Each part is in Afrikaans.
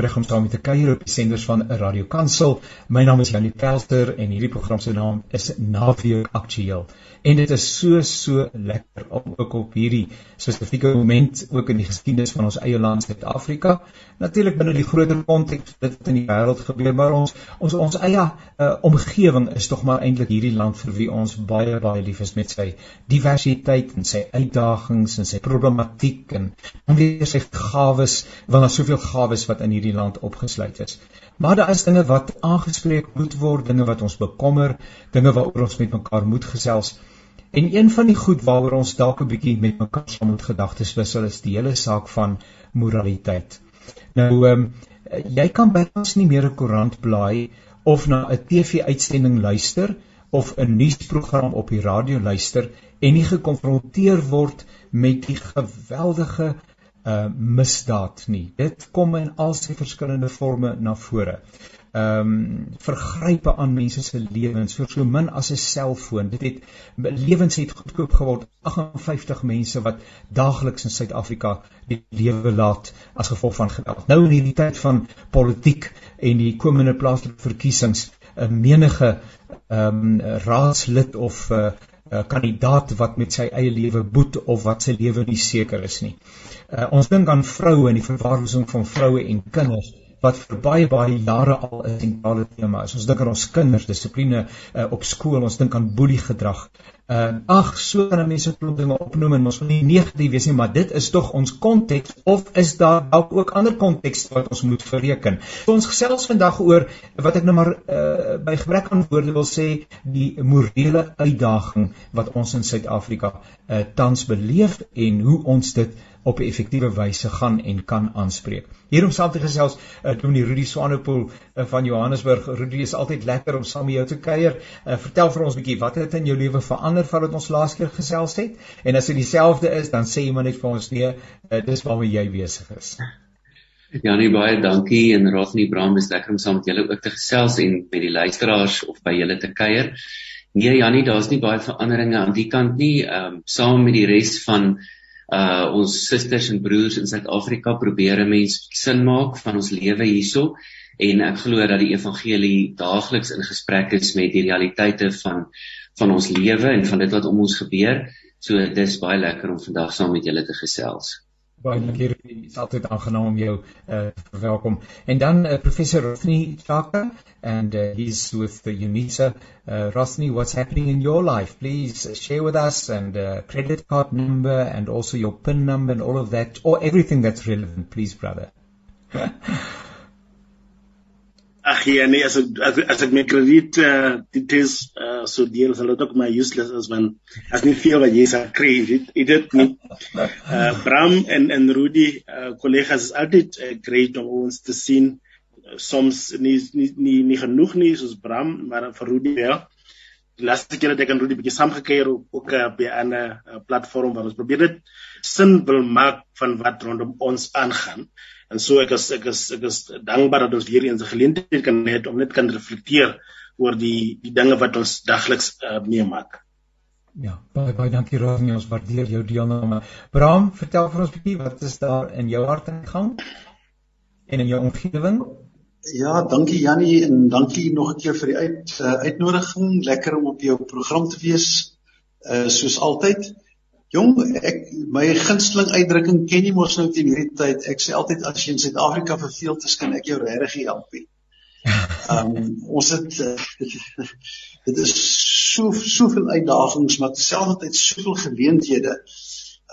reg om saam te kuier op die senders van 'n Radio Kansel. My naam is Janie Pelter en hierdie program se naam is Naweek Aktueel. En dit is so so lekker om ook op hierdie spesifieke moment ook in die geskiedenis van ons eie land Suid-Afrika, natuurlik binne die groter konteks wat in die wêreld gebeur, maar ons ons ons eie uh, omgewing is tog maar eintlik hierdie land vir wie ons baie baie lief is met sy diversiteit en sy uitdagings en sy problematiek en en weer sy gawes, want daar's soveel gawes wat in hierdie land opgesluit is. Maar daar is dinge wat aangespreek moet word, dinge wat ons bekommer, dinge waaroor ons met mekaar moet gesels. En een van die goed waaroor ons dalk 'n bietjie met mekaar sal moet gedagtes wissel is die hele saak van moraliteit. Nou ehm um, jy kan byvoorbeeld nie meer 'n koerant blaai of na 'n TV-uitsending luister of 'n nuusprogram op die radio luister en nie gekonfronteer word met die geweldige uh misdaad nie. Dit kom in al sy verskillende forme na vore. Ehm um, vergrype aan mense se lewens vir so min as 'n selfoon. Dit het lewens het goedkoop geword. 58 mense wat daagliks in Suid-Afrika die lewe laat as gevolg van geweld. Nou in hierdie tyd van politiek en die komende plaaslike verkiesings, 'n menige ehm um, raadslid of 'n uh, uh, kandidaat wat met sy eie lewe boet of wat sy lewe nie seker is nie. Uh, ons dink aan vroue en die verwaarlosing van vroue en kinders wat vir baie baie jare al 'n sentrale tema is. Ons dink aan ons kinders, dissipline uh, op skool, ons dink aan boelie gedrag. Uh ag, so kan mense klop dinge opnoem en ons wil nie negatief wees nie, maar dit is tog ons konteks of is daar dalk ook ander konteks wat ons moet bereken. So ons gesels vandag oor wat ek nou maar uh by gebrek aan woorde wil sê, die morele uitdaging wat ons in Suid-Afrika uh tans beleef en hoe ons dit op 'n effektiewe wyse gaan en kan aanspreek. Hierom saam te gesels uh, Dominee Rudy Swanepoel uh, van Johannesburg. Rudy is altyd lekker om saam met jou te kuier. Uh, vertel vir ons 'n bietjie wat het in jou lewe verander vandat ons laas keer gesels het? En as dit dieselfde is, dan sê jy maar net vir ons nee, uh, dis waarmee jy besig is. Janie baie dankie en Rafnie Braam is lekker om saam met julle ook te gesels en met die luisteraars of by julle te kuier. Nee Janie, daar's nie baie veranderinge aan die kant nie. Ehm um, saam met die res van uh ons susters en broers in Suid-Afrika probeer 'n mens sin maak van ons lewe hierso en ek glo dat die evangelie daagliks in gesprek is met die realiteite van van ons lewe en van dit wat om ons gebeur. So dis baie lekker om vandag saam met julle te gesels. Baie dankie. Dit is altyd aangenaam om jou uh verwelkom. En dan uh, professor Rosni Chaka and uh, he's with the UNISA. Uh, Rosni, what's happening in your life? Please share with us and uh, credit card number and also your PIN number and all of that or everything that's relevant, please brother. Ag ja nee as ek as, as ek my krediet uh, dit is uh, so deel sal dit ook my useless as want as nie veel wat jy sal kry dit dit nie. Uh, Bram en en Rudy kollegas uh, is altyd uh, great om ons te sien. Uh, soms nie nie nie, nie genoeg nie soos Bram maar vir Rudy wel. Die laaste keer dat ek en Rudy bietjie saamgekeer ook uh, by 'n uh, platform waar ons probeer dit sin wil maak van wat rondom ons aangaan En so ek is ek is ek is dankbaar dat ons weer eens 'n geleentheid kan hê om net kan reflekteer oor die die dinge wat ons dagliks uh, meemaak. Ja, baie baie dankie Rosnie, ons waardeer jou deelname. Bram, vertel vir ons 'n bietjie wat is daar in jou hart aan die gang en in jou omgewing? Ja, dankie Jannie en dankie nog 'n keer vir die uit uh, uitnodiging. Lekker om op jou program te wees. Uh soos altyd. Jong, ek my gunsteling uitdrukking ken jy mos nou teen hierdie tyd. Ek sê altyd as jy in Suid-Afrika verveel te skyn, ek jou regtig help. Ehm um, ons het uh, dit is so soveel uitdagings, maar terselfdertyd soveel geleenthede.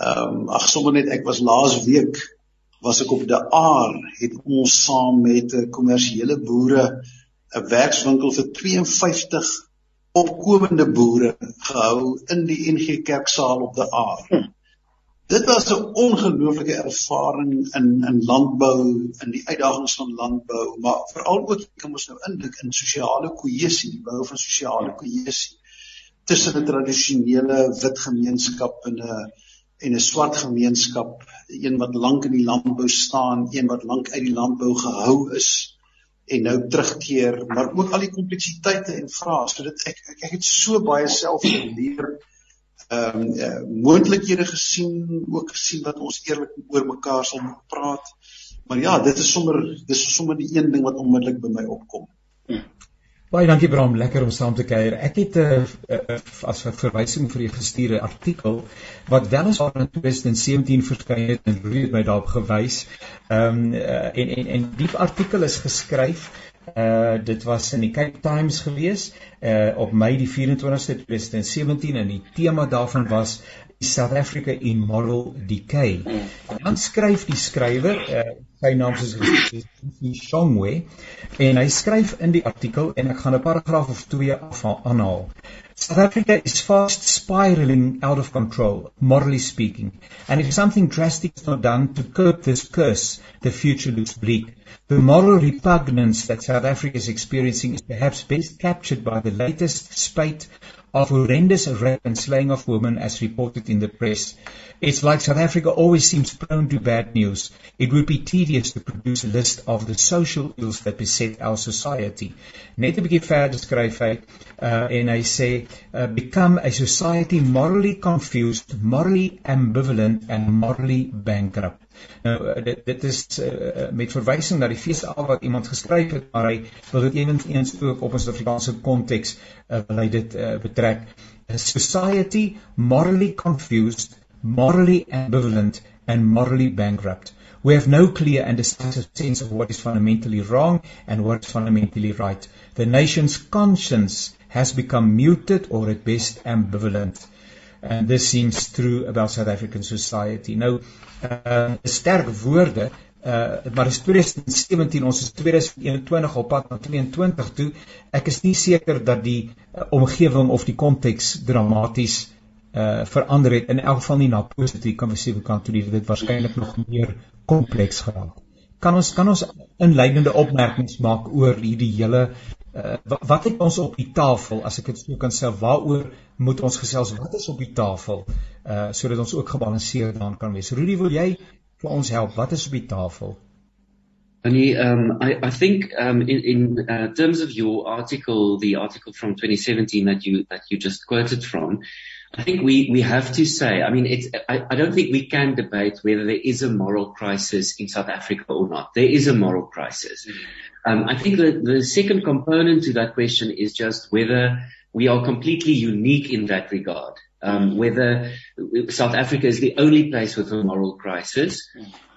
Ehm um, ag sommer net ek was laas week was ek op die Aar het ons saam met 'n kommersiële boere 'n werkswinkel vir 52 opkomende boere gehou in die NG Kerksaal op die Aar. Hm. Dit was 'n ongelooflike ervaring in in landbou, in die uitdagings van landbou, maar veral ook kom ons nou indink in sosiale kohesie, die bou van sosiale kohesie tussen 'n tradisionele wit gemeenskap en 'n en 'n swart gemeenskap, een wat lank in die landbou staan, een wat lank uit die landbou gehou is en nou terugkeer, maar ook al die kompleksiteite en vrae. So dit ek, ek ek het so baie self geleer. Ehm um, uh, moontlikhede gesien, ook gesien wat ons eerlik oor mekaar sal moet praat. maar ja, dit is sommer dis sommer die een ding wat onmiddellik by my opkom. Hmm. Baie dankie Bram, lekker om saam te kuier. Ek het 'n uh, uh, as 'n verwysing vir jou gestuurde artikel wat wel eens in 2017 verskyn het en Rudy het my daarop gewys. Ehm um, uh, en en en die artikel is geskryf uh dit was in die Cape Times gewees uh op Mei die 24ste 2017 en die tema daarvan was South Africa in Moral Decay. Dan skryf die skrywer uh sy naam is Shongwe en hy skryf in die artikel en ek gaan 'n paragraaf of 2 aanhaal. South Africa is fast spiraling out of control, morally speaking, and if something drastic is not done to curb this curse, the future looks bleak. The moral repugnance that South Africa is experiencing is perhaps best captured by the latest spate of horrendous rape and slaying of women as reported in the press. It's like South Africa always seems prone to bad news. It would be tedious to produce a list of the social ills that beset our society. Net 'n bietjie verder skryf hy uh, en hy sê uh, become a society morally confused, morally ambivalent and morally bankrupt. Nou uh, dit dit is uh, met verwysing na die feesdag wat iemand geskryf het, maar hy wil dit ewens ook op 'n Suid-Afrikaanse konteks uh, wil hy dit uh, betrek. A society morally confused, morally ambivalent and morally bankrupt. We have no clear and decisive sense of what is fundamentally wrong and what is fundamentally right. The nation's conscience has become muted or at best ambivalent. And this seems true about South African society. Nou, uh, sterk woorde, uh, maar is 2017, ons is 2021 op pad na 22 toe. Ek is nie seker dat die uh, omgewing of die konteks dramaties uh verander het in elk geval nie na positief kan wees wie kan toe dit waarskynlik nog meer kompleks geraak. Kan ons kan ons inleidende opmerkings maak oor hierdie hele uh wat, het ons op die tafel as ek dit so kan sê waaroor moet ons gesels wat is op die tafel uh sodat ons ook gebalanseerd daaraan kan wees. Rudy, wil jy vir ons help? Wat is op die tafel? Annie, um, I, I think um, in, in uh, terms of your article, the article from 2017 that you that you just quoted from, I think we, we have to say, I mean, it's, I, I don't think we can debate whether there is a moral crisis in South Africa or not. There is a moral crisis. Mm-hmm. Um, I think the, the second component to that question is just whether we are completely unique in that regard. Um, whether South Africa is the only place with a moral crisis.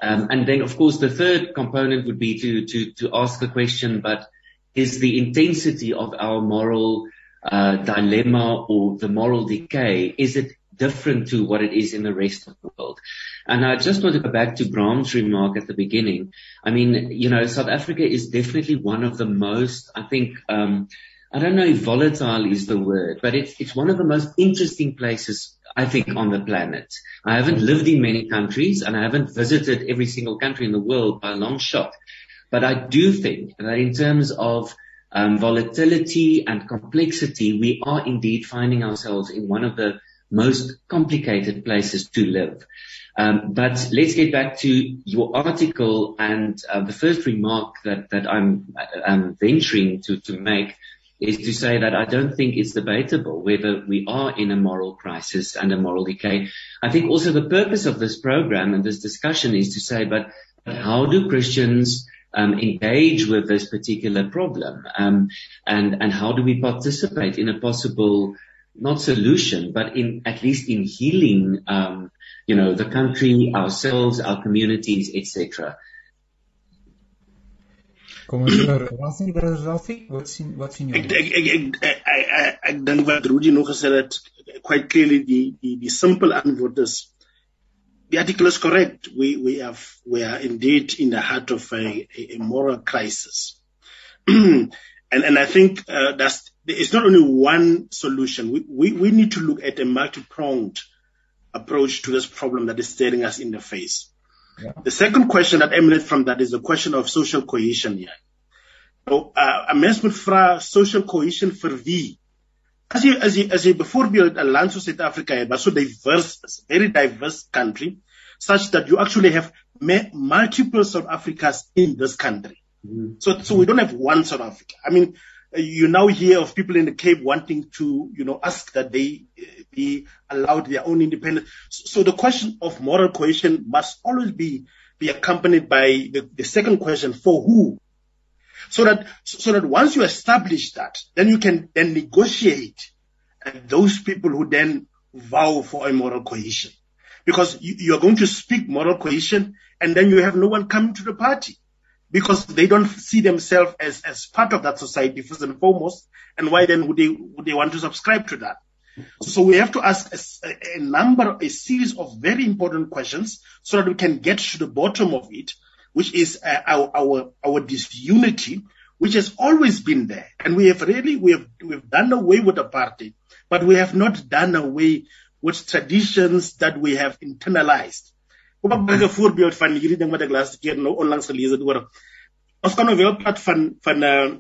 Um, and then, of course, the third component would be to, to, to ask the question, but is the intensity of our moral uh, dilemma or the moral decay, is it different to what it is in the rest of the world? And I just want to go back to Bram's remark at the beginning. I mean, you know, South Africa is definitely one of the most, I think, um, I don't know if volatile is the word, but it's, it's one of the most interesting places, I think, on the planet. I haven't lived in many countries and I haven't visited every single country in the world by a long shot. But I do think that in terms of um, volatility and complexity, we are indeed finding ourselves in one of the most complicated places to live. Um, but let's get back to your article and uh, the first remark that, that I'm, I'm venturing to, to make is to say that I don't think it's debatable whether we are in a moral crisis and a moral decay. I think also the purpose of this program and this discussion is to say, but how do Christians um, engage with this particular problem? Um, and, and how do we participate in a possible, not solution, but in, at least in healing, um, you know, the country, ourselves, our communities, etc. Kom ons hoor, wat sien broer Rafi? Wat sien wat sien jy? Ek ek ek ek ek ek dink wat Rudy nog gesê het quite clearly die die die simple antwoord is the article is correct. We, we have, we are indeed in the heart of a, a moral crisis. and, and I think, uh, that's, it's not only one solution. We, we, we need to look at a multi-pronged approach to this problem that is staring us in the face. Yeah. The second question that emanates from that is the question of social cohesion here. So, uh, mens moet social cohesion vir wie? as jy as jy as jy byvoorbeeld 'n land soos Suid-Afrika het wat so diverse is, very diverse country such that you actually have multiple South Africas in this country. Mm-hmm. So so we don't have one South Africa. I mean, you now hear of people in the Cape wanting to, you know, ask that they uh, be allowed their own independence. So the question of moral cohesion must always be be accompanied by the, the second question, for who? So that, so that once you establish that, then you can then negotiate and those people who then vow for a moral cohesion. Because you, you are going to speak moral cohesion and then you have no one coming to the party because they don't see themselves as, as part of that society first and foremost. And why then would they, would they want to subscribe to that? So we have to ask a, a, number, a series of very important questions so that we can get to the bottom of it, which is uh, our, our, our disunity, which has always been there. And we have really, we have, we've done away with the party, but we have not done away with traditions that we have internalized. Kom ek bring 'n voorbeeld van hierdie ding wat ek laaste keer nou onlangs gelees het oor. Ons kan nou wel praat van van uh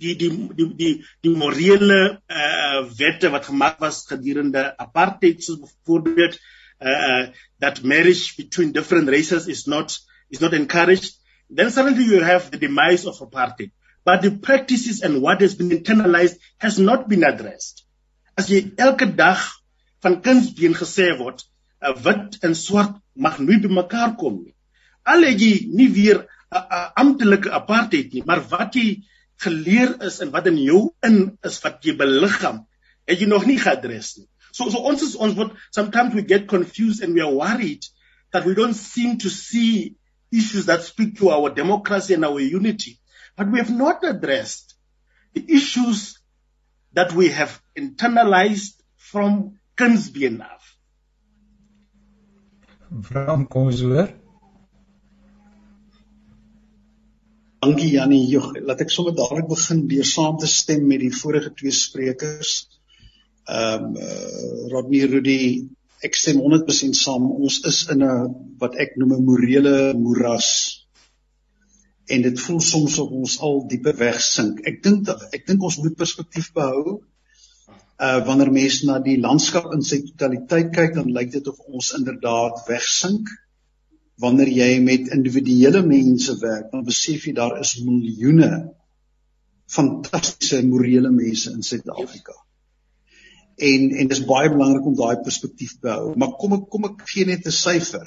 die die die die die morele uh wette wat gemaak was gedurende apartheid soos byvoorbeeld uh that marriage between different races is not is not encouraged then suddenly you have the demise of apartheid but the practices and what has been internalized has not been addressed as jy elke dag van kindsbeen gesê word uh, wit en swart mag nooit by mekaar kom nie al het jy nie weer 'n amptelike apartheid nie maar wat jy geleer is en wat in jou in is wat jy beliggaam, het jy nog nie geadres nie. So so ons is ons word sometimes we get confused and we are worried that we don't seem to see issues that speak to our democracy and our unity. But we have not addressed the issues that we have internalized from Kinsby enough. Bram, kom ons hoor. Dankie Jannie. Jo, laat ek sommer dadelik begin deur saam te stem met die vorige twee sprekers. Ehm um, uh, Rodney Rudy, ek stem 100% saam. Ons is in 'n wat ek noem 'n morele moeras. En dit voel soms of ons al dieper wegsink. Ek dink ek dink ons moet perspektief behou. Uh wanneer mense na die landskap in sy totaliteit kyk, dan lyk dit of ons inderdaad wegsink wanneer jy met individuele mense werk, dan besef jy daar is miljoene fantastiese morele mense in Suid-Afrika. En en dis baie belangrik om daai perspektief te hou. Maar kom ek kom ek gee net 'n syfer.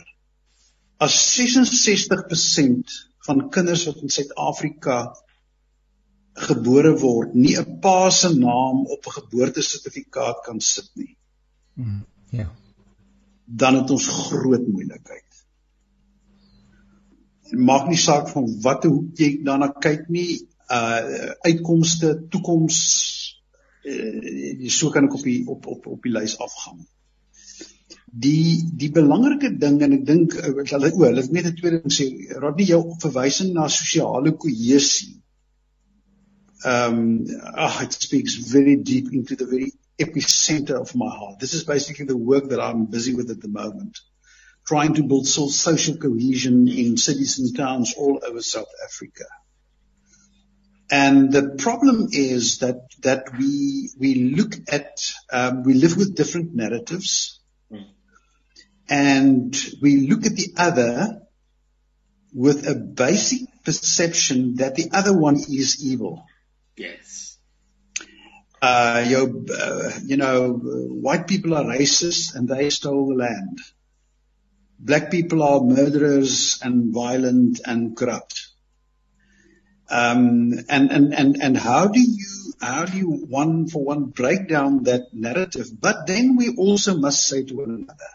As 66% van kinders wat in Suid-Afrika gebore word, nie 'n pa se naam op 'n geboortesertifikaat kan sit nie. Mm, ja. Dan het ons groot moeilikheid maak nie saak van watter hoek jy daarna kyk nie uh uitkomste toekoms uh so kan ek op die op op op die lys afgaan. Die die belangrike ding en ek dink ek sal o, hulle het net 'n tweede ding sê, raad nie jou verwysing na sosiale kohesie. Um oh, it speaks very deep into the very epicenter of my heart. This is basically the work that I'm busy with at the moment. trying to build social cohesion in cities and towns all over South Africa. And the problem is that that we we look at um, we live with different narratives, and we look at the other with a basic perception that the other one is evil. Yes. Uh, you, uh, you know, white people are racist and they stole the land black people are murderers and violent and corrupt. Um, and, and, and, and how do you, how do you one for one break down that narrative? But then we also must say to one another,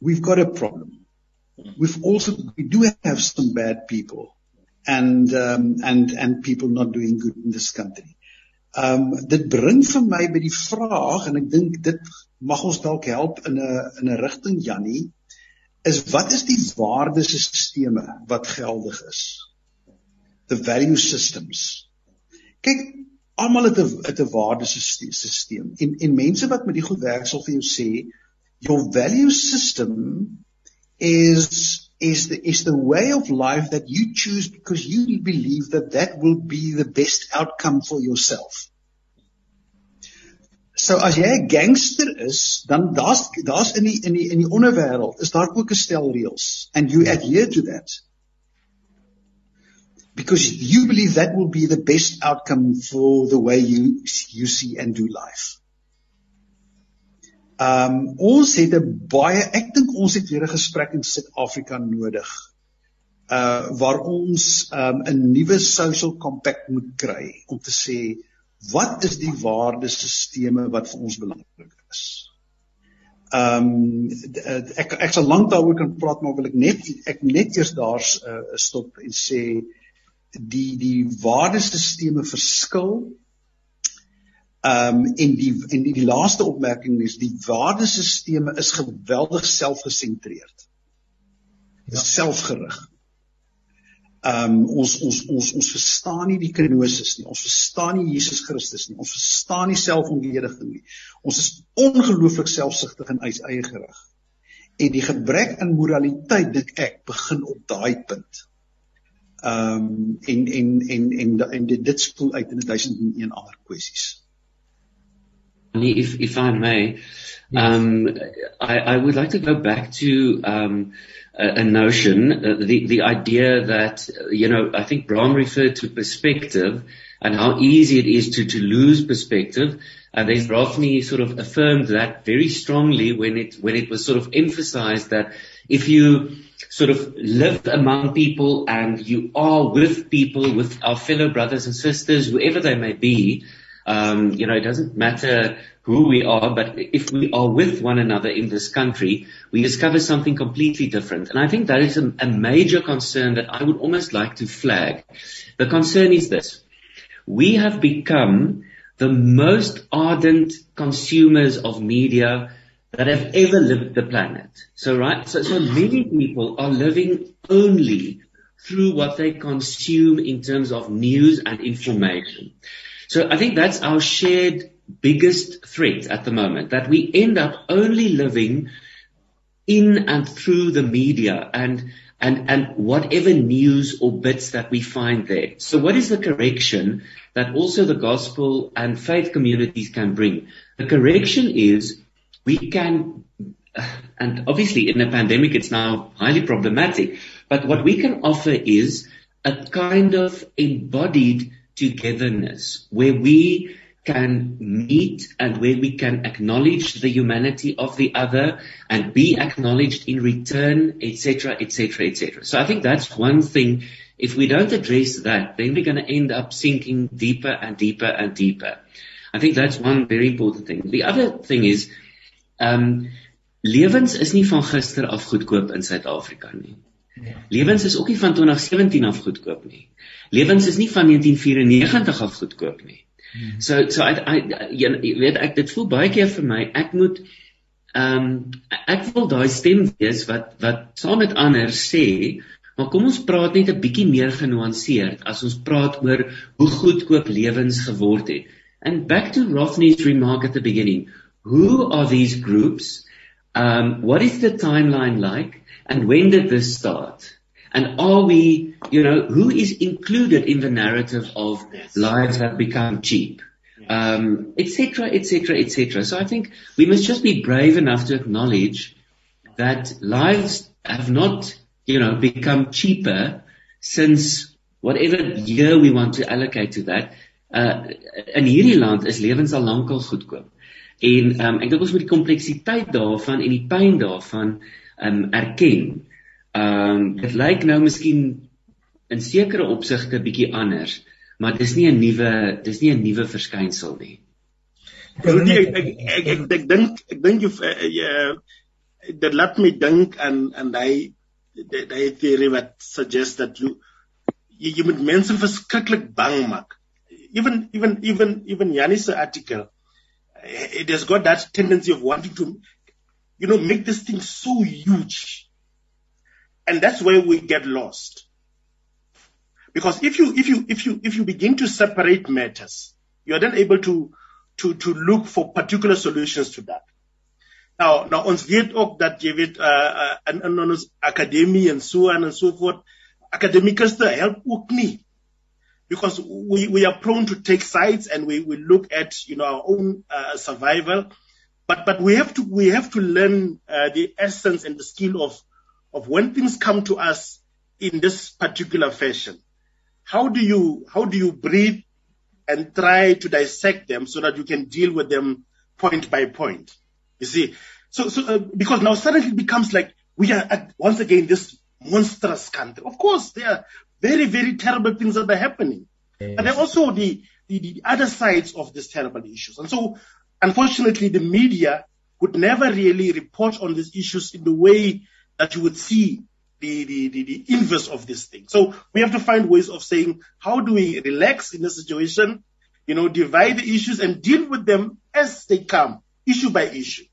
we've got a problem. We've also, we do have some bad people and, um, and, and people not doing good in this country. Um dit bring vir my by die vraag en ek dink dit mag ons dalk help in 'n in 'n rigting Jannie is wat is die waardesisteme wat geldig is? The value systems. Kyk, almal het 'n het 'n waardesisteem en en mense wat met die goed werk sal vir jou sê your value system is is the is the way of life that you choose because you believe that that will be the best outcome for yourself. So as jy 'n gangster is, dan daar's daar's in die in die in die onderwêreld is daar ook 'n stel reëls and you adhere to that. Because you believe that will be the best outcome for the way you you see and do life. Um ons het 'n baie ek dink ons het weer 'n gesprek in Suid-Afrika nodig uh waar ons um 'n nuwe social compact moet kry om te sê wat is die waardesisteme wat vir ons belangrik is. Um ek ek sal lank daaroor kan praat maar wil ek net ek net eers daar uh, stop en sê die die waardesisteme verskil Ehm um, en die en die, die laaste opmerking is die waardesisteme is geweldig selfgesentreerd. Ja. Selfgerig. Ehm um, ons ons ons ons verstaan nie die kenosis nie. Ons verstaan nie Jesus Christus nie. Ons verstaan nie selfontlediging nie. Ons is ongelooflik selfsugtig en eie gerig. En die gebrek aan moraliteit dink ek begin op daai punt. Ehm um, en en en en en dit dit spoel uit in 1001 ander kwessies. If if I may, um, I, I would like to go back to um, a, a, notion, uh, the the idea that you know I think Brown referred to perspective and how easy it is to to lose perspective. And then Rafni sort of affirmed that very strongly when it when it was sort of emphasized that if you sort of live among people and you are with people, with our fellow brothers and sisters, whoever they may be, um, you know, it doesn't matter who we are, but if we are with one another in this country, we discover something completely different. And I think that is a, a major concern that I would almost like to flag. The concern is this. We have become the most ardent consumers of media that have ever lived the planet. So right, so, so many people are living only through what they consume in terms of news and information. So I think that's our shared biggest threat at the moment, that we end up only living in and through the media and and and whatever news or bits that we find there. So what is the correction that also the gospel and faith communities can bring? The correction is we can and obviously in a pandemic it's now highly problematic, but what we can offer is a kind of embodied togetherness where we can meet and where we can acknowledge the humanity of the other and be acknowledged in return, etc., etc., etc. So I think that's one thing. If we don't address that, then we're going to end up sinking deeper and deeper and deeper. I think that's one very important thing. The other thing is, um, lewens is nie van gister af goedkoop in Suid-Afrika nie. Lewens is ook nie van 2017 af goedkoop nie. Lewens is nie van 1994 af goedkoop nie. So so I, I jy weet ek dit voel baie keer vir my ek moet ehm um, ek wil daai stem wees wat wat saam met ander sê maar kom ons praat net 'n bietjie meer genuanceerd as ons praat oor hoe goedkoop lewens geword het. And back to Rofni's remark at the beginning, who are these groups? Um what is the timeline like and when did this start? And are we, you know, who is included in the narrative of lives have become cheap? etc., etc., cetera, et cetera, et cetera. So I think we must just be brave enough to acknowledge that lives have not, you know, become cheaper since whatever year we want to allocate to that. Uh, in hierdie land is lewens al lankal goedkoop. En um, ek dink ons moet die kompleksiteit daarvan en die pyn daarvan um erken. Ehm um, dit lyk nou miskien in sekere opsigte bietjie anders, maar dis nie 'n nuwe dis nie 'n nuwe verskynsel nie. Nee, ek ek ek ek ek dink ek dink jy uh, that let me dink and and I the theory that suggests that you jy, jy moet mense verskriklik bang maak. Even even even even Yanis article it has got that tendency of wanting to you know make this thing so huge and that's where we get lost. Because if you, if you, if you, if you begin to separate matters, you are then able to, to, to look for particular solutions to that. Now, nou ons weet ook dat jy weet uh, uh in, in en so aan en so voort akademikus help nie because we we are prone to take sides and we we look at you know our own uh, survival but but we have to we have to learn uh, the essence and the skill of of when things come to us in this particular fashion, how do you how do you breathe and try to dissect them so that you can deal with them point by point? You see, so so uh, because now suddenly it becomes like we are at once again this monstrous country. Of course, there are very, very terrible things that are happening. Yes. But there are also the, the, the other sides of these terrible issues. And so, unfortunately, the media would never really report on these issues in the way that you would see the, the, the, the inverse of this thing. So we have to find ways of saying, how do we relax in the situation, you know, divide the issues and deal with them as they come, issue by issue.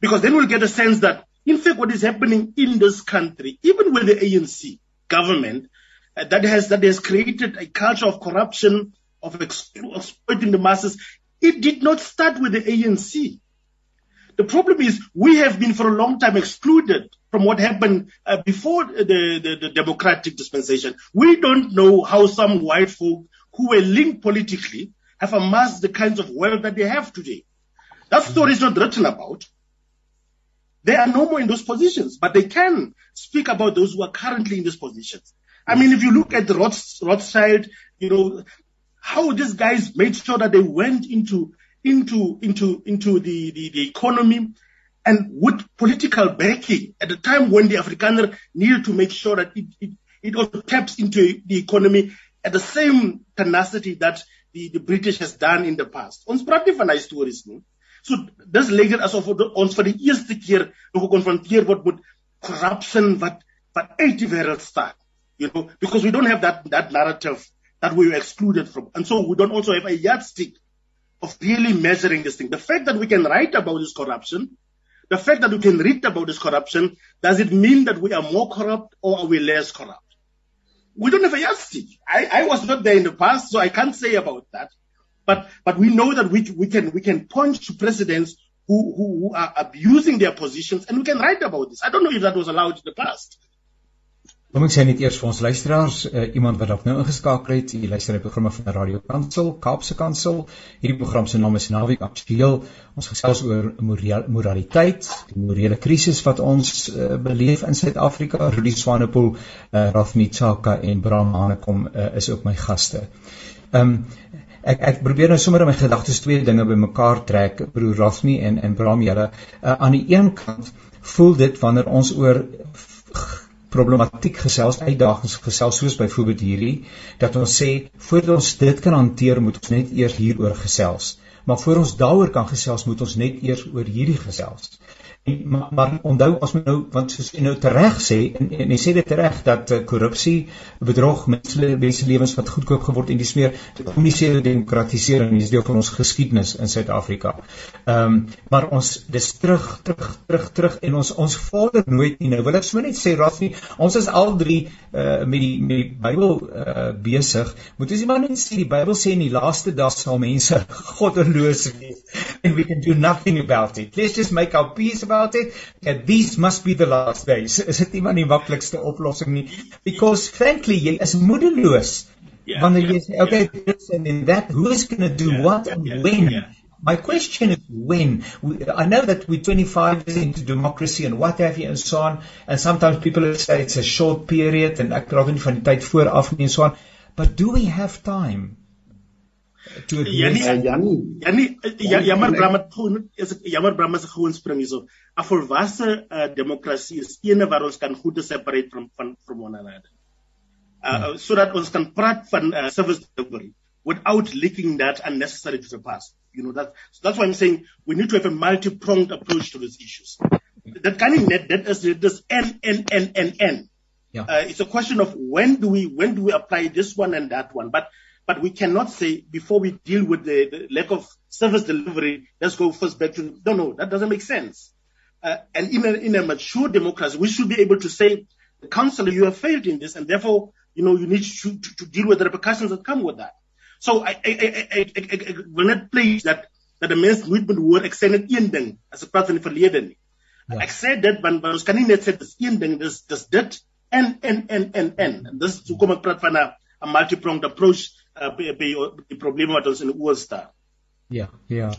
Because then we'll get a sense that, in fact, what is happening in this country, even with the ANC government, uh, that has that has created a culture of corruption, of exploiting the masses. It did not start with the ANC. The problem is we have been for a long time excluded from what happened uh, before the, the, the, democratic dispensation. We don't know how some white folk who were linked politically have amassed the kinds of wealth that they have today. That story is not written about. They are no more in those positions, but they can speak about those who are currently in those positions. I mean, if you look at the Rothschild, you know, how these guys made sure that they went into into into into the, the, the economy and with political backing at a time when the Afrikaner needed to make sure that it, it, it also taps into the economy at the same tenacity that the, the British has done in the past. Ons praat nie. So dis lekker asof ons vir die eerste keer nog gekonfronteer word met corruption wat uit die wêreld. You know, because we don't have that that narrative that we were excluded from. And so we don't also have a yardstick of really measuring this thing. The fact that we can write about this corruption, the fact that we can read about this corruption, does it mean that we are more corrupt or are we less corrupt? We don't have a yardstick. I, I was not there in the past, so I can't say about that. But but we know that we we can we can point to presidents who, who, who are abusing their positions and we can write about this. I don't know if that was allowed in the past. Kom ek sê net eers vir ons luisteraars, uh, iemand wat dalk nou ingeskakel het, jy luister na die programme van Radio Kansel, Kaapse Kansel. Hierdie program se naam is Naweek Aktueel. Ons gesels oor moraliteit, die morele krisis wat ons uh, beleef in Suid-Afrika. Rudy Swanepoel, uh, Rafni Tsaka en Bram Hanekom uh, is ook my gaste. Ehm um, ek ek probeer nou sommer in my gedagtes twee dinge bymekaar trek, broer Rafni en en Bram julle. Uh, aan die een kant voel dit wanneer ons oor problematiek gesels, uitdagings gesels soos byvoorbeeld hierdie dat ons sê voordat ons dit kan hanteer moet ons net eers hieroor gesels. Maar voor ons daaroor kan gesels moet ons net eers oor hierdie gesels. En, maar, maar onthou as men nou want soos jy nou tereg sê en, en jy sê dit reg dat uh, korrupsie, bedrog, mense lewens wat goedkoop geword en dis meer kom nie sê demokratisering is deel van ons geskiedenis in Suid-Afrika. Ehm um, maar ons dis terug terug terug terug en ons ons vader nooit nie. Nou wil ek sommer net sê Rafi ons is al drie uh, met die met die Bybel uh, besig moet ons maar net sê die Bybel sê in die laaste dae sal mense goddeloos wees and we can do nothing about it. Let's just make our peace about it that these must be the last days is dit nie maar die maklikste oplossing nie because frankly jy is moedeloos yeah, wanneer jy sê okay yeah. this and then that who is going to do yeah, what and yeah, when yeah. My question is when. We, I know that we're 25 years into democracy and what have you and so on, and sometimes people say it's a short period and ek praat nie van die tyd vooraf nie en so on, but do we have time to Janie Janie Janie ja, jammer Bram het gewoon is jammer Bram is gewoon spring hierso. 'n Volwasse uh, demokrasie is eene waar ons kan goed separate from van from one another. Uh, hmm. sodat ons kan praat van uh, service delivery without linking that unnecessarily to the past. You know that so that's why I'm saying we need to have a multi-pronged approach to these issues. That kind of net that is this n n n n n. Yeah. Uh, it's a question of when do we when do we apply this one and that one, but but we cannot say before we deal with the, the lack of service delivery, let's go first back to no, no, that doesn't make sense. Uh, and in a, in a mature democracy, we should be able to say, Councillor, you have failed in this, and therefore, you know, you need to, to, to deal with the repercussions that come with that. So I I I I, I, I wil net please dat dat die mens nooit moet hoor ek sê net een ding as ek praat van die verlede nie. Ja. Ek sê dit want ons kan nie net sê dis een ding dis dis dit en en en en en dis hoe kom ek praat van 'n 'n multi-pronged approach uh, by, by die probleme wat ons in oë staar. Ja, ja.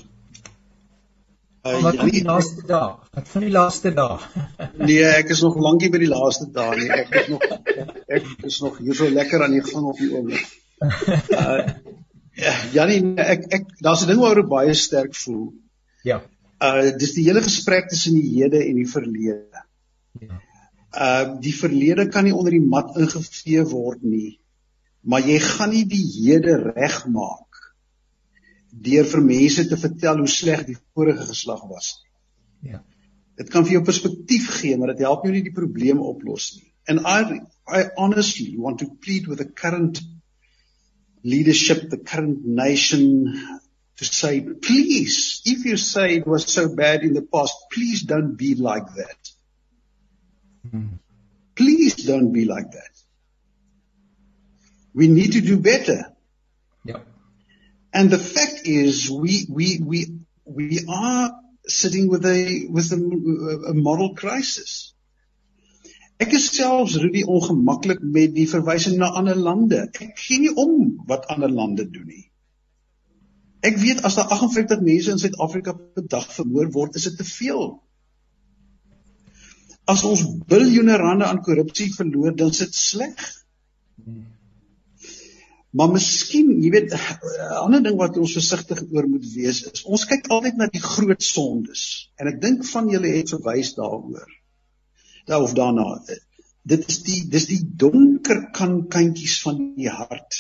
Uh, wat van die laaste dag? Wat van die laaste dag? nee, ek is nog lankie by die laaste dag nie. Ek is nog ek is nog hier so lekker aan die gang op die oomblik. Uh, Janie, ek ek daar's 'n ding waaroor ek baie sterk voel. Ja. Uh dis die hele gesprek tussen die hede en die verlede. Ja. Uh die verlede kan nie onder die mat ingevee word nie. Maar jy gaan nie die hede regmaak deur vir mense te vertel hoe sleg die vorige geslag was nie. Ja. Dit kan vir jou perspektief gee, maar dit help jou nie die probleem oplos nie. And I I honestly want to plead with the current leadership, the current nation, to say, please, if you say it was so bad in the past, please don't be like that. Mm. Please don't be like that. We need to do better. Yeah. And the fact is, we we we we are sitting with a with a, a moral crisis. Ek is selfs Rudy ongemaklik met die verwysing na ander lande. Ek gee nie om wat ander lande doen nie. Ek weet as daar 58 mense in Suid-Afrika per dag vermoor word, is dit te veel. As ons biljoene rande aan korrupsie verloor, dan sit sleg. Maar miskien, jy weet, 'n ander ding wat ons versigtig oor moet wees is, ons kyk altyd na die groot sondes. En ek dink van julle het verwys daaroor daar of daarna. Dit is die dis die donker kantjies van die hart.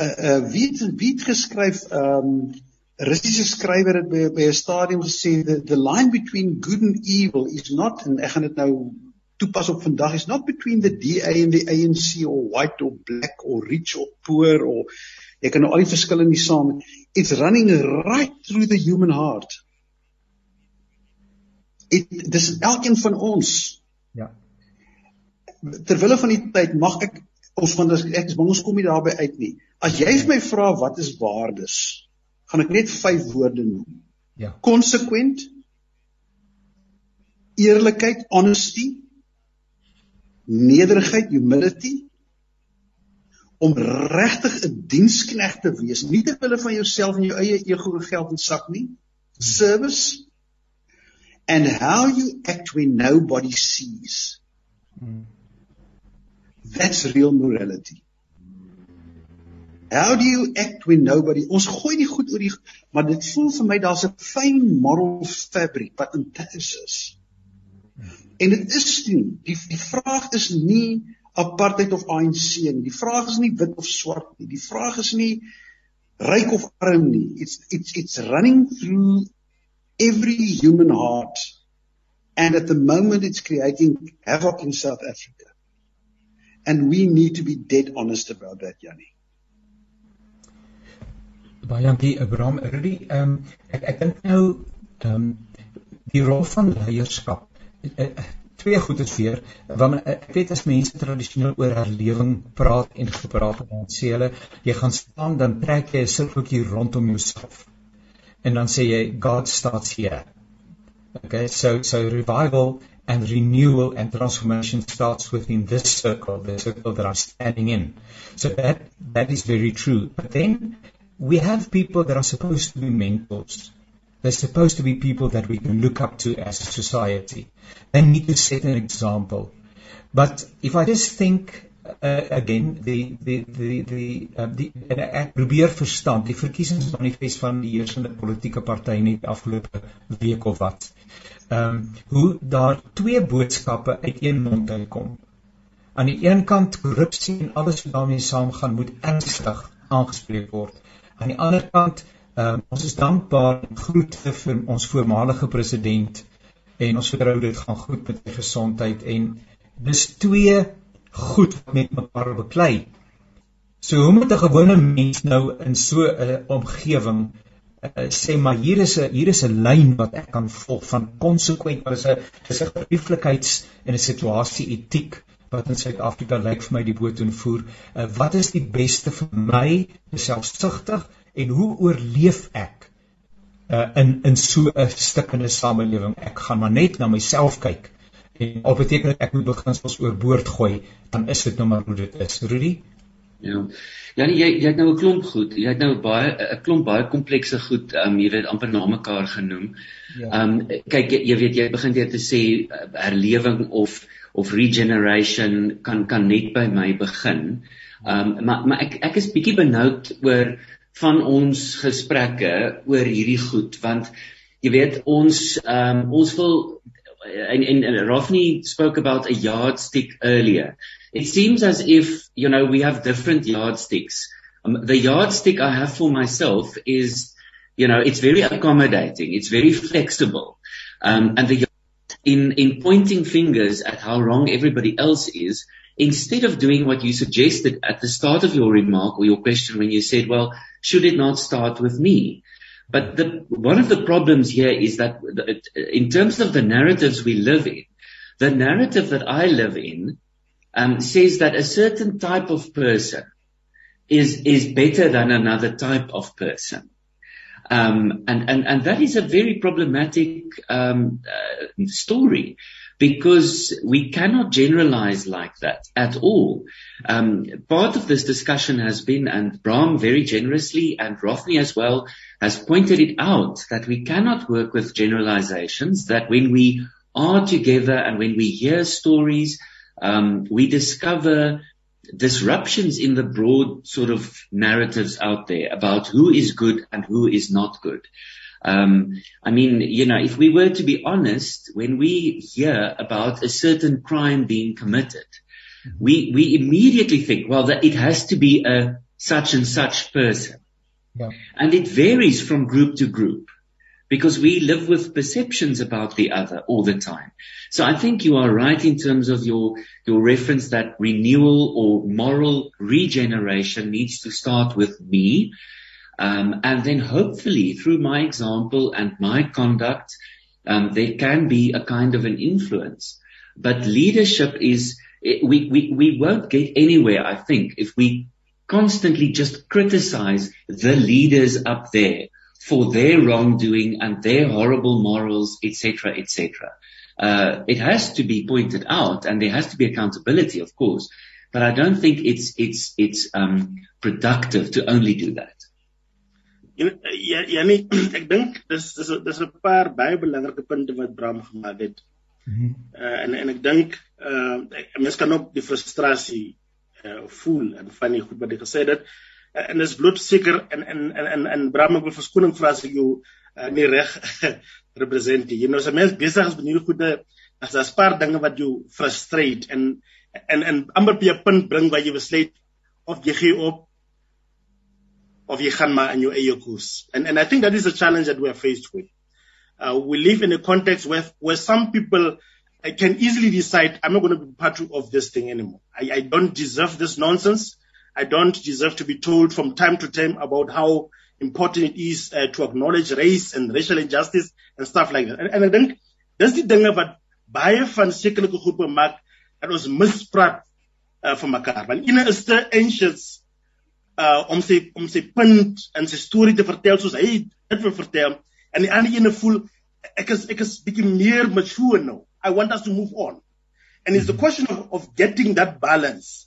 Uh uh wie het, wie het geskryf um Russiese skrywer het by, by 'n stadium gesê the, the line between good and evil is not and ek gaan dit nou toepas op vandag is not between the DA and the ANC or white or black or rich or poor or jy kan nou al die verskille nie saam it's running right through the human heart dit dis elkeen van ons. Ja. Terwille van die tyd mag ek ons van ek is bang ons kom nie daarby uit nie. As jy vir my vra wat is waardes, gaan ek net vyf woorde noem. Ja. Consequent, eerlikheid, honesty, nederigheid, humility om regtig 'n diensknegt te wees, nie ter wille van jouself en jou eie ego en geld en sak nie. Service and how you act when nobody sees. That's real morality. How do you act when nobody ons gooi nie goed oor die maar dit voel vir my daar's 'n fyn moral fabric wat in tuis is. En dit is nie die die vraag is nie apartheid of ANC nie. Die vraag is nie wit of swart nie. Die vraag is nie ryk of arm nie. It's it's it's running through every human heart. And at the moment, it's creating havoc in South Africa. And we need to be dead honest about that, Yanni. Baie dankie Abraham. Rudy, ehm um, ek ek dink nou ehm um, die rol van leierskap. Uh, twee goed is weer want uh, ek weet as mense tradisioneel oor herlewing praat en gepraat het dan sê hulle jy gaan staan dan trek jy 'n sirkeltjie rondom jouself en dan sê jy God starts here. Okay, so so revival and renewal and transformation starts within this circle, the circle that I'm standing in. So that that is very true. But then we have people that are supposed to be mentors. They're supposed to be people that we can look up to as a society. They need to set an example. But if I just think uh, again die die die die uh, die en ek probeer verstaan die verkiesingsmanifest van die heersende politieke party net afgelope week of wat. Ehm um, hoe daar twee boodskappe uit een mond uitkom. Aan die een kant korrupsie en alles wat daarmee saamgaan moet ernstig aangespreek word. Aan die ander kant um, ons is dankbaar groete vir ons voormalige president en ons vertrou dit gaan goed met sy gesondheid en dis twee goed met mekaar beklei. So hoe moet 'n gewone mens nou in so 'n omgewing uh, sê maar hier is 'n hier is 'n lyn wat ek kan volg van konsekwent wat is 'n is 'n gerieflikheids en 'n situasie etiek wat in Suid-Afrika lyk vir my die boot en voer. Uh, wat is die beste vir my selfsugtig en hoe oorleef ek uh, in in so 'n stikkende samelewing? Ek gaan maar net na myself kyk en al beteken dit ek moet beginsels oorboord gooi, dan is dit nou maar hoe dit is. Rudy? Ja. Ja nee, jy jy het nou 'n klomp goed. Jy het nou baie 'n klomp baie komplekse goed, ehm um, jy weet amper na mekaar genoem. Ja. Ehm um, kyk jy, jy weet jy begin jy te sê uh, herlewing of of regeneration kan kan net by my begin. Ehm um, maar maar ek ek is bietjie benoud oor van ons gesprekke oor hierdie goed want jy weet ons um, ons wil and, and, and Rafni spoke about a yardstick earlier. It seems as if, you know, we have different yardsticks. Um, the yardstick I have for myself is, you know, it's very accommodating. It's very flexible. Um, and the, in, in pointing fingers at how wrong everybody else is, instead of doing what you suggested at the start of your remark or your question when you said, well, should it not start with me? But the, one of the problems here is that in terms of the narratives we live in, the narrative that I live in um, says that a certain type of person is is better than another type of person. Um, and, and, and that is a very problematic um, uh, story because we cannot generalize like that at all. Um, part of this discussion has been, and Bram very generously and Rothney as well has pointed it out that we cannot work with generalizations, that when we are together and when we hear stories, um, we discover disruptions in the broad sort of narratives out there about who is good and who is not good. Um, I mean, you know, if we were to be honest, when we hear about a certain crime being committed, we, we immediately think, well, that it has to be a such and such person. Yeah. And it varies from group to group because we live with perceptions about the other all the time. So I think you are right in terms of your, your reference that renewal or moral regeneration needs to start with me. Um, and then hopefully through my example and my conduct, um, there can be a kind of an influence. But leadership is, we, we, we won't get anywhere, I think, if we constantly just criticize the leaders up there for their wrongdoing and their horrible morals, etc., etc. Uh, it has to be pointed out, and there has to be accountability, of course. But I don't think it's it's it's um, productive to only do that. Ja, ja nee, ek dink dis dis dis 'n paar baie belangrike punte wat Bram gemaak het. Mm -hmm. uh, en en ek dink uh mens kan ook die frustrasie uh, voel en van die goed wat hy gesê het. Uh, en dis bloot seker en en en en, en Bram ek wil verskoning vra as ek jou uh, nie reg representeer. Jy nou as 'n mens besig is met hierdie goede as daar 'n paar dinge wat jou frustreer en en en amper by 'n punt bring waar jy besluit of jy gee op of maar in jou eie. And and I think that is a challenge that we are faced with. Uh, we live in a context where where some people can easily decide I'm not going to be part of this thing anymore. I, I don't deserve this nonsense. I don't deserve to be told from time to time about how important it is uh, to acknowledge race and racial injustice and stuff like that. And, and I think dis die dinge wat baie van sekelike groepe maak dat ons mispraat uh, mekaar. Want ene is te anxious uh om sy om sy punt en sy storie te vertel soos hy dit wil vertel. En die ander ene voel ek is ek is bietjie meer mature nou. I want us to move on. And it's the question of, of getting that balance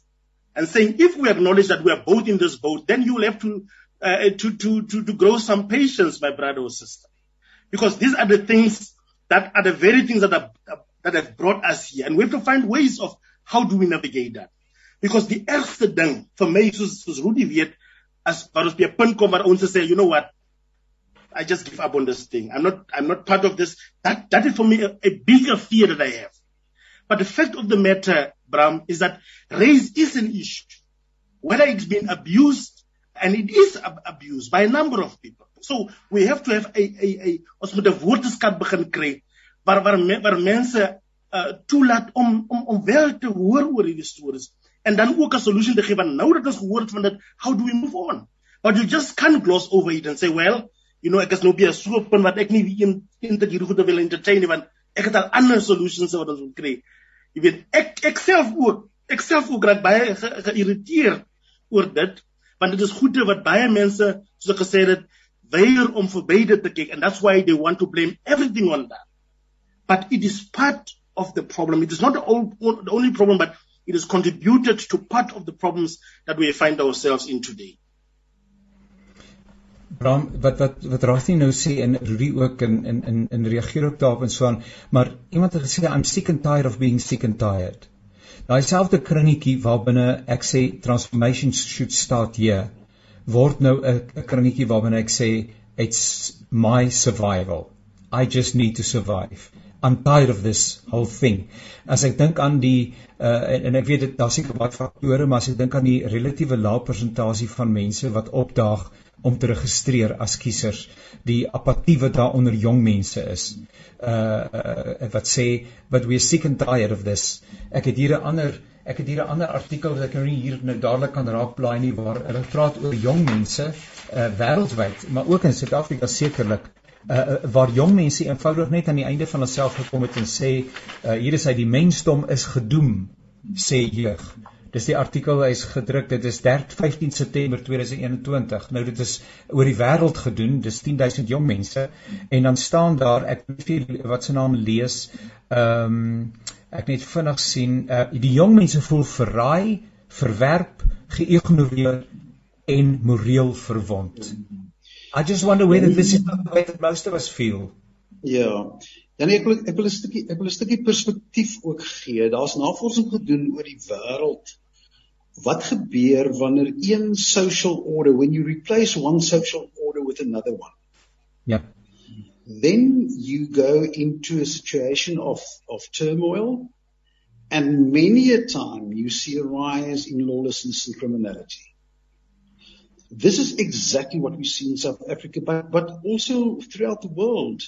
and saying if we acknowledge that we are both in this boat then you will have to uh, to, to to to grow some patience my brother or sister. Because these are the things that are the very things that are that have brought us here. And we have to find ways of how do we navigate that because die ergste ding vir my soos soos Rudy weet as wat ons by 'n punt kom waar ons sê you know what? I just give up on this thing. I'm not I'm not part of this. That that is for me a, a bigger fear that I have. But the fact of the matter Bram is that race is an issue. Whether it's been abused and it is ab abused by a number of people. So we have to have a a a ons moet 'n woordeskat begin kry waar waar waar mense uh, om om om wel te hoor oor hierdie stories en dan ook 'n solution te gee want nou dat ons gehoor het van dit how do we move on? But you just can't gloss over it and say well you know ek is nou 'n so punt wat ek nie een dat hierdie goede wil entertain nie want ek het al ander solutions wat ons wil kry. Jy weet ek ek self ook ek self ook raak baie geïrriteerd oor dit want dit is goede wat baie mense soos ek gesê het weier om verby dit te kyk and that's why they want to blame everything on that. But it is part of the problem. It is not the, all, the only problem but it has contributed to part of the problems that we find ourselves in today. Bram wat wat wat Rassie nou sê en Rudy ook in in in in reageer ook daarop en so aan maar iemand het gesê I'm sick and tired of being sick and tired. Daai selfde kringetjie waarbinne ek sê transformation should start here word nou 'n 'n kringetjie waarbinne ek sê it's my survival. I just need to survive. I'm tired of this whole thing. As ek dink aan die uh en, en ek weet dit daar seker baie faktore, maar as ek dink aan die relatiewe lae persentasie van mense wat opdaag om te registreer as kiesers, die apatie wat daar onder jong mense is. Uh, uh wat sê but we are sick and tired of this. Ek het hier 'n ander ek het hier 'n ander artikel wat ek nou hier nou dadelik kan raakplaai nie waar hulle praat oor jong mense uh wêreldwyd, maar ook in Suid-Afrika sekerlik uh, waar jong mense eenvoudig net aan die einde van hulself gekom het en sê uh, hier is hy die mensdom is gedoem sê jeug. Dis die artikel hy's gedruk dit is 3 15 September 2021 nou dit is oor die wêreld gedoen dis 10000 jong mense en dan staan daar ek weet wat se naam lees ehm um, ek net vinnig sien uh, die jong mense voel verraai verwerp geïgnoreer en moreel verwond I just wonder whether this is the way that most of us feel. Ja. Ja nee, ek wil ek wil 'n stukkie ek wil 'n stukkie perspektief ook gee. Daar's navorsing gedoen oor die wêreld. Wat gebeur wanneer een social order when you replace one social order with another one? Ja. Then you go into a situation of of turmoil and many a time you see a rise in lawlessness and criminality. This is exactly what we see in South Africa, but, but also throughout the world.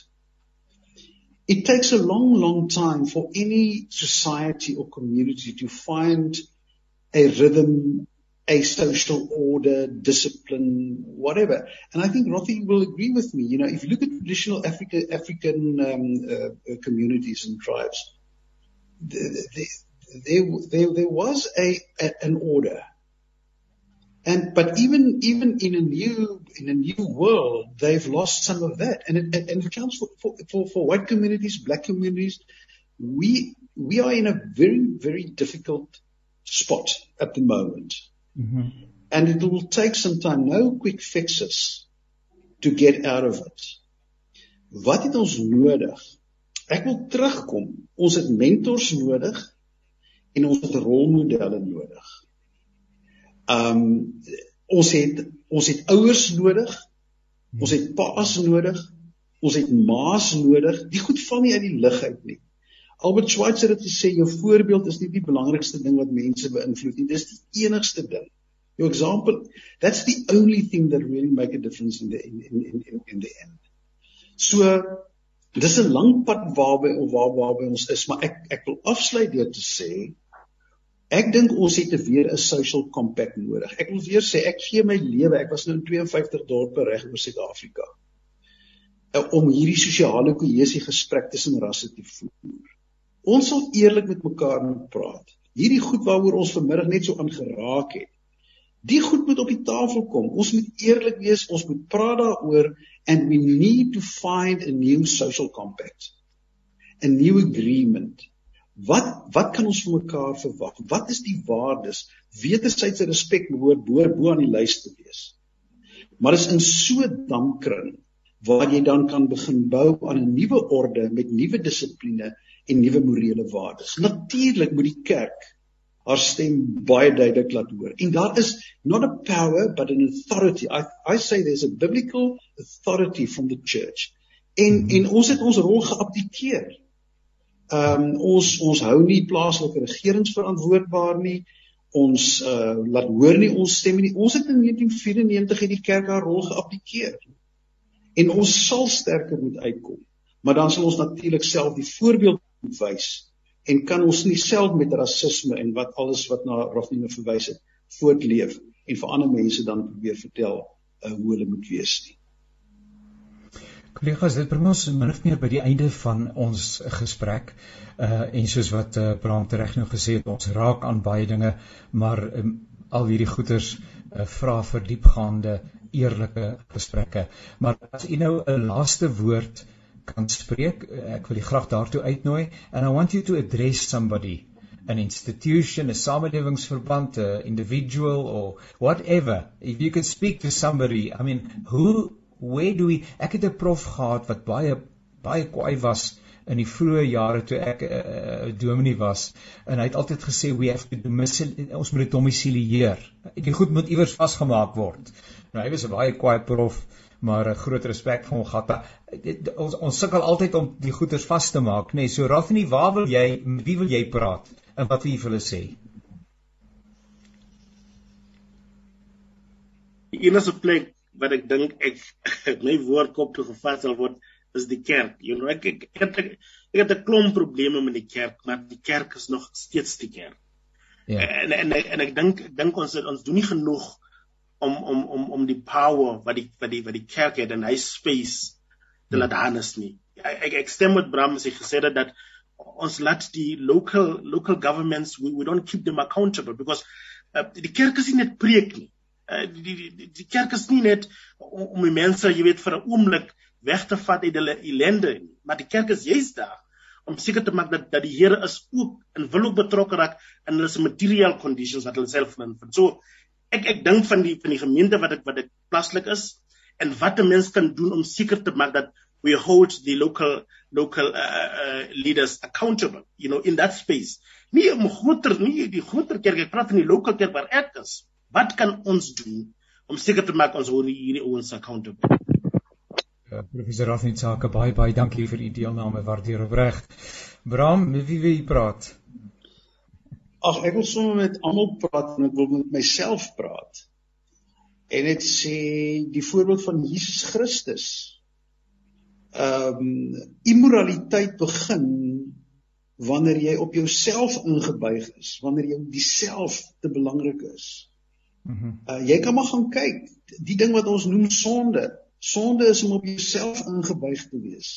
It takes a long, long time for any society or community to find a rhythm, a social order, discipline, whatever. And I think Rothy will agree with me. You know, if you look at traditional Africa, African um, uh, communities and tribes, there, there, there was a, a, an order. And but even even in a new in a new world, they've lost some of that, and it, and it counts for, for, for for white communities, black communities. We we are in a very very difficult spot at the moment, mm-hmm. and it will take some time. No quick fixes to get out of it. Wat het ons nodig? Ek wil terugkom. Ons het mentors nodig en ons het rolmodelle nodig. Um ons het ons het ouers nodig. Ons het paas nodig. Ons het ma's nodig. Die goed val nie uit die lug uit nie. Albert Schweitzer het gesê jou voorbeeld is nie die belangrikste ding wat mense beïnvloed nie. Dis die enigste ding. Your example, that's the only thing that really make a difference in the in in in in the end. So dis 'n lang pad waarby waar waarby ons is, maar ek ek wil afsluit deur te sê Ek dink ons het weer 'n social compact nodig. Ek wil weer sê ek gee my lewe. Ek was nou in 52 dorpe reg oor Suid-Afrika. Eh, om hierdie sosiale kohesie gesprek tussen rasse te voer. Ons sal eerlik met mekaar moet praat. Hierdie goed waaroor ons vanmiddag net so aangeraak het. Die goed moet op die tafel kom. Ons moet eerlik wees, ons moet praat daaroor and we need to find a new social compact. A new agreement Wat wat kan ons van mekaar verwag? Wat is die waardes? Wederwysige respek behoort bo bo aan die lys te wees. Maar is in so 'n damkring waar jy dan kan begin bou aan 'n nuwe orde met nuwe dissipline en nuwe morele waardes. Natuurlik moet die kerk haar stem baie duidelik laat hoor. En daar is not a power but an authority. I I say there's a biblical authority from the church. En mm -hmm. en ons het ons rol geabdikeer. Ehm um, ons ons hou nie plaaslike regerings verantwoordbaar nie. Ons uh laat hoor nie ons stem nie. Ons het in 1994 hierdie kerk haar rol geabdikeer. En ons sal sterker moet uitkom. Maar dan sal ons natuurlik self die voorbeeld wys en kan ons nie self met rasisme en wat alles wat na Rafnine verwys het voortleef en vir ander mense dan probeer vertel uh, hoe hulle moet wees nie. Kollegas, dit bring ons min of meer by die einde van ons gesprek. Uh en soos wat uh, Bram reg nou gesê het, ons raak aan baie dinge, maar um, al hierdie goeters uh, vra vir diepgaande, eerlike gesprekke. Maar as u nou 'n laaste woord kan spreek, uh, ek wil u graag daartoe uitnooi and I want you to address somebody an institution, a samelewensverband, a individual or whatever. If you can speak to somebody, I mean, who where do we ek het 'n prof gehad wat baie baie kwaai was in die vroeë jare toe ek 'n uh, eh, eh, dominee was en hy het altyd gesê we have to ons moet dit domisilieer. Ek die goed moet iewers vasgemaak word. Nou hy was 'n baie kwaai prof maar 'n groot respek vir hom gehad. Ons ons sukkel altyd om die goeders vas te maak, nê. Nee, so Rafni, waar wil jy wie wil jy praat en wat wil jy vir hulle sê? Die enigste plek wat ek dink ek my woord kop toe gevat sal word is die kerk. You know, ek ek ek het, ek het 'n klomp probleme met die kerk, maar die kerk is nog steeds die kerk. Ja. En en en ek dink ek dink ons ons doen nie genoeg om om om om die power wat die wat die wat die kerk het en hy space te ja. laat harness nie. Ek ek stem met Bram as hy gesê het dat ons laat die local local governments we, we don't keep them accountable because uh, die kerk is nie net preek nie. Uh, die, die die die kerk is nie net om, om die mense, jy weet, vir 'n oomblik weg te vat uit hulle ellende nie, maar die kerk is juist daar om seker te maak dat dat die Here is ook en wil ook betrokke raak in hulle se material conditions wat hulle self in. So ek ek dink van die van die gemeente wat ek wat ek plaaslik is en wat 'n mens kan doen om seker te maak dat we hold the local local uh, uh, leaders accountable you know in that space nie om groter nie die groter kerk ek praat van die local kerk waar ek is wat kan ons doen om seker te maak ons hou hierdie ouens accountable Uh, professor Rafni Tsaka baie baie dankie vir u deelname waardeer opreg. Bram, met wie wil jy praat? Ag ek wil sommer met almal praat en ek wil met myself praat. En dit sê die voorbeeld van Jesus Christus. Ehm um, immoraliteit begin wanneer jy op jouself ingebuig is, wanneer jy diself te belangrik is. Mhm. Uh, jy kan maar gaan kyk, die ding wat ons noem sonde, Sonde is om op jouself ingebuig te wees.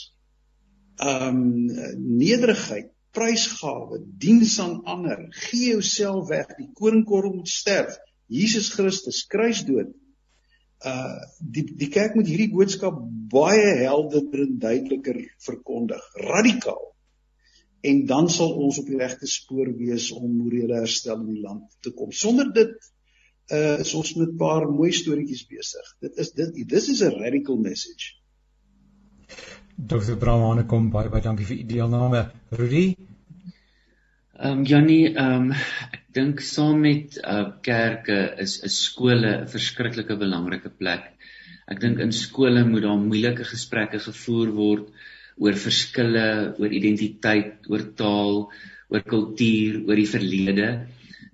Um nederigheid, prysgawe, diens aan ander, gee jouself weg, die koringkorrel moet sterf. Jesus Christus kruisdood. Uh die die kerk moet hierdie boodskap baie helderder en duideliker verkondig, radikaal. En dan sal ons op die regte spoor wees om morele herstel in die land te kom. Sonder dit uh is ons met 'n paar mooi storieetjies besig. Dit is dit dis is 'n radical message. Dr. Bramane kom baie baie dankie vir u deelname. Rudy? Ehm um, Jannie, ehm um, ek dink saam met uh kerke is 'n skole 'n verskriklike belangrike plek. Ek dink in skole moet daar moeilike gesprekke gevoer word oor verskille, oor identiteit, oor taal, oor kultuur, oor die verlede.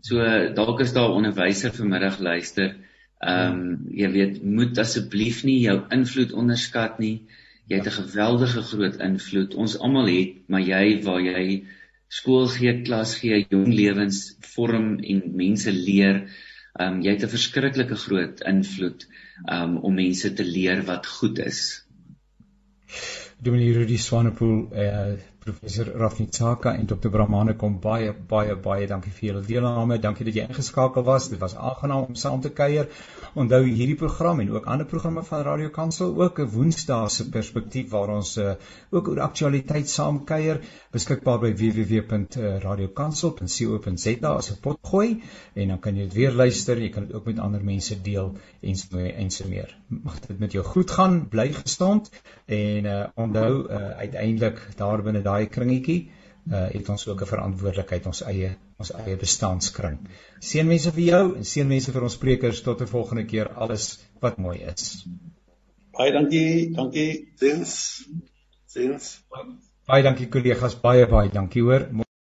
So dalk is daar 'n onderwyser vanmiddag luister. Ehm um, jy weet, moet asseblief nie jou invloed onderskat nie. Jy het 'n geweldige groot invloed. Ons almal het, maar jy waar jy skool gee, klas gee, jong lewens vorm en mense leer, ehm um, jy het 'n verskriklike groot invloed um om mense te leer wat goed is. Dominee Rudy Swanepoel eh professor Rafnitsaka en Dr Brahmane kom baie baie baie dankie vir julle deelname. Dankie dat jy ingeskakel was. Dit was aangenaam om saam te kuier. Onthou hierdie program en ook ander programme van Radio Kansel ook 'n Woensdae se perspektief waar ons uh, ook oor aktualiteit saam kuier beskikbaar by www.radiokansel.co.za as 'n potgooi en dan kan jy dit weer luister. Jy kan dit ook met ander mense deel en so en so meer. Mag dit met jou goed gaan. Bly gesond en uh, onthou uh, uiteindelik daar binne daai kringetjie uh het ons ook 'n verantwoordelikheid ons eie ons eie bestandskring. Seënwense vir jou en seënwense vir ons sprekers tot 'n volgende keer alles wat mooi is. Baie dankie, dankie. Sins. Sins. Baie dankie kollegas, baie baie dankie hoor.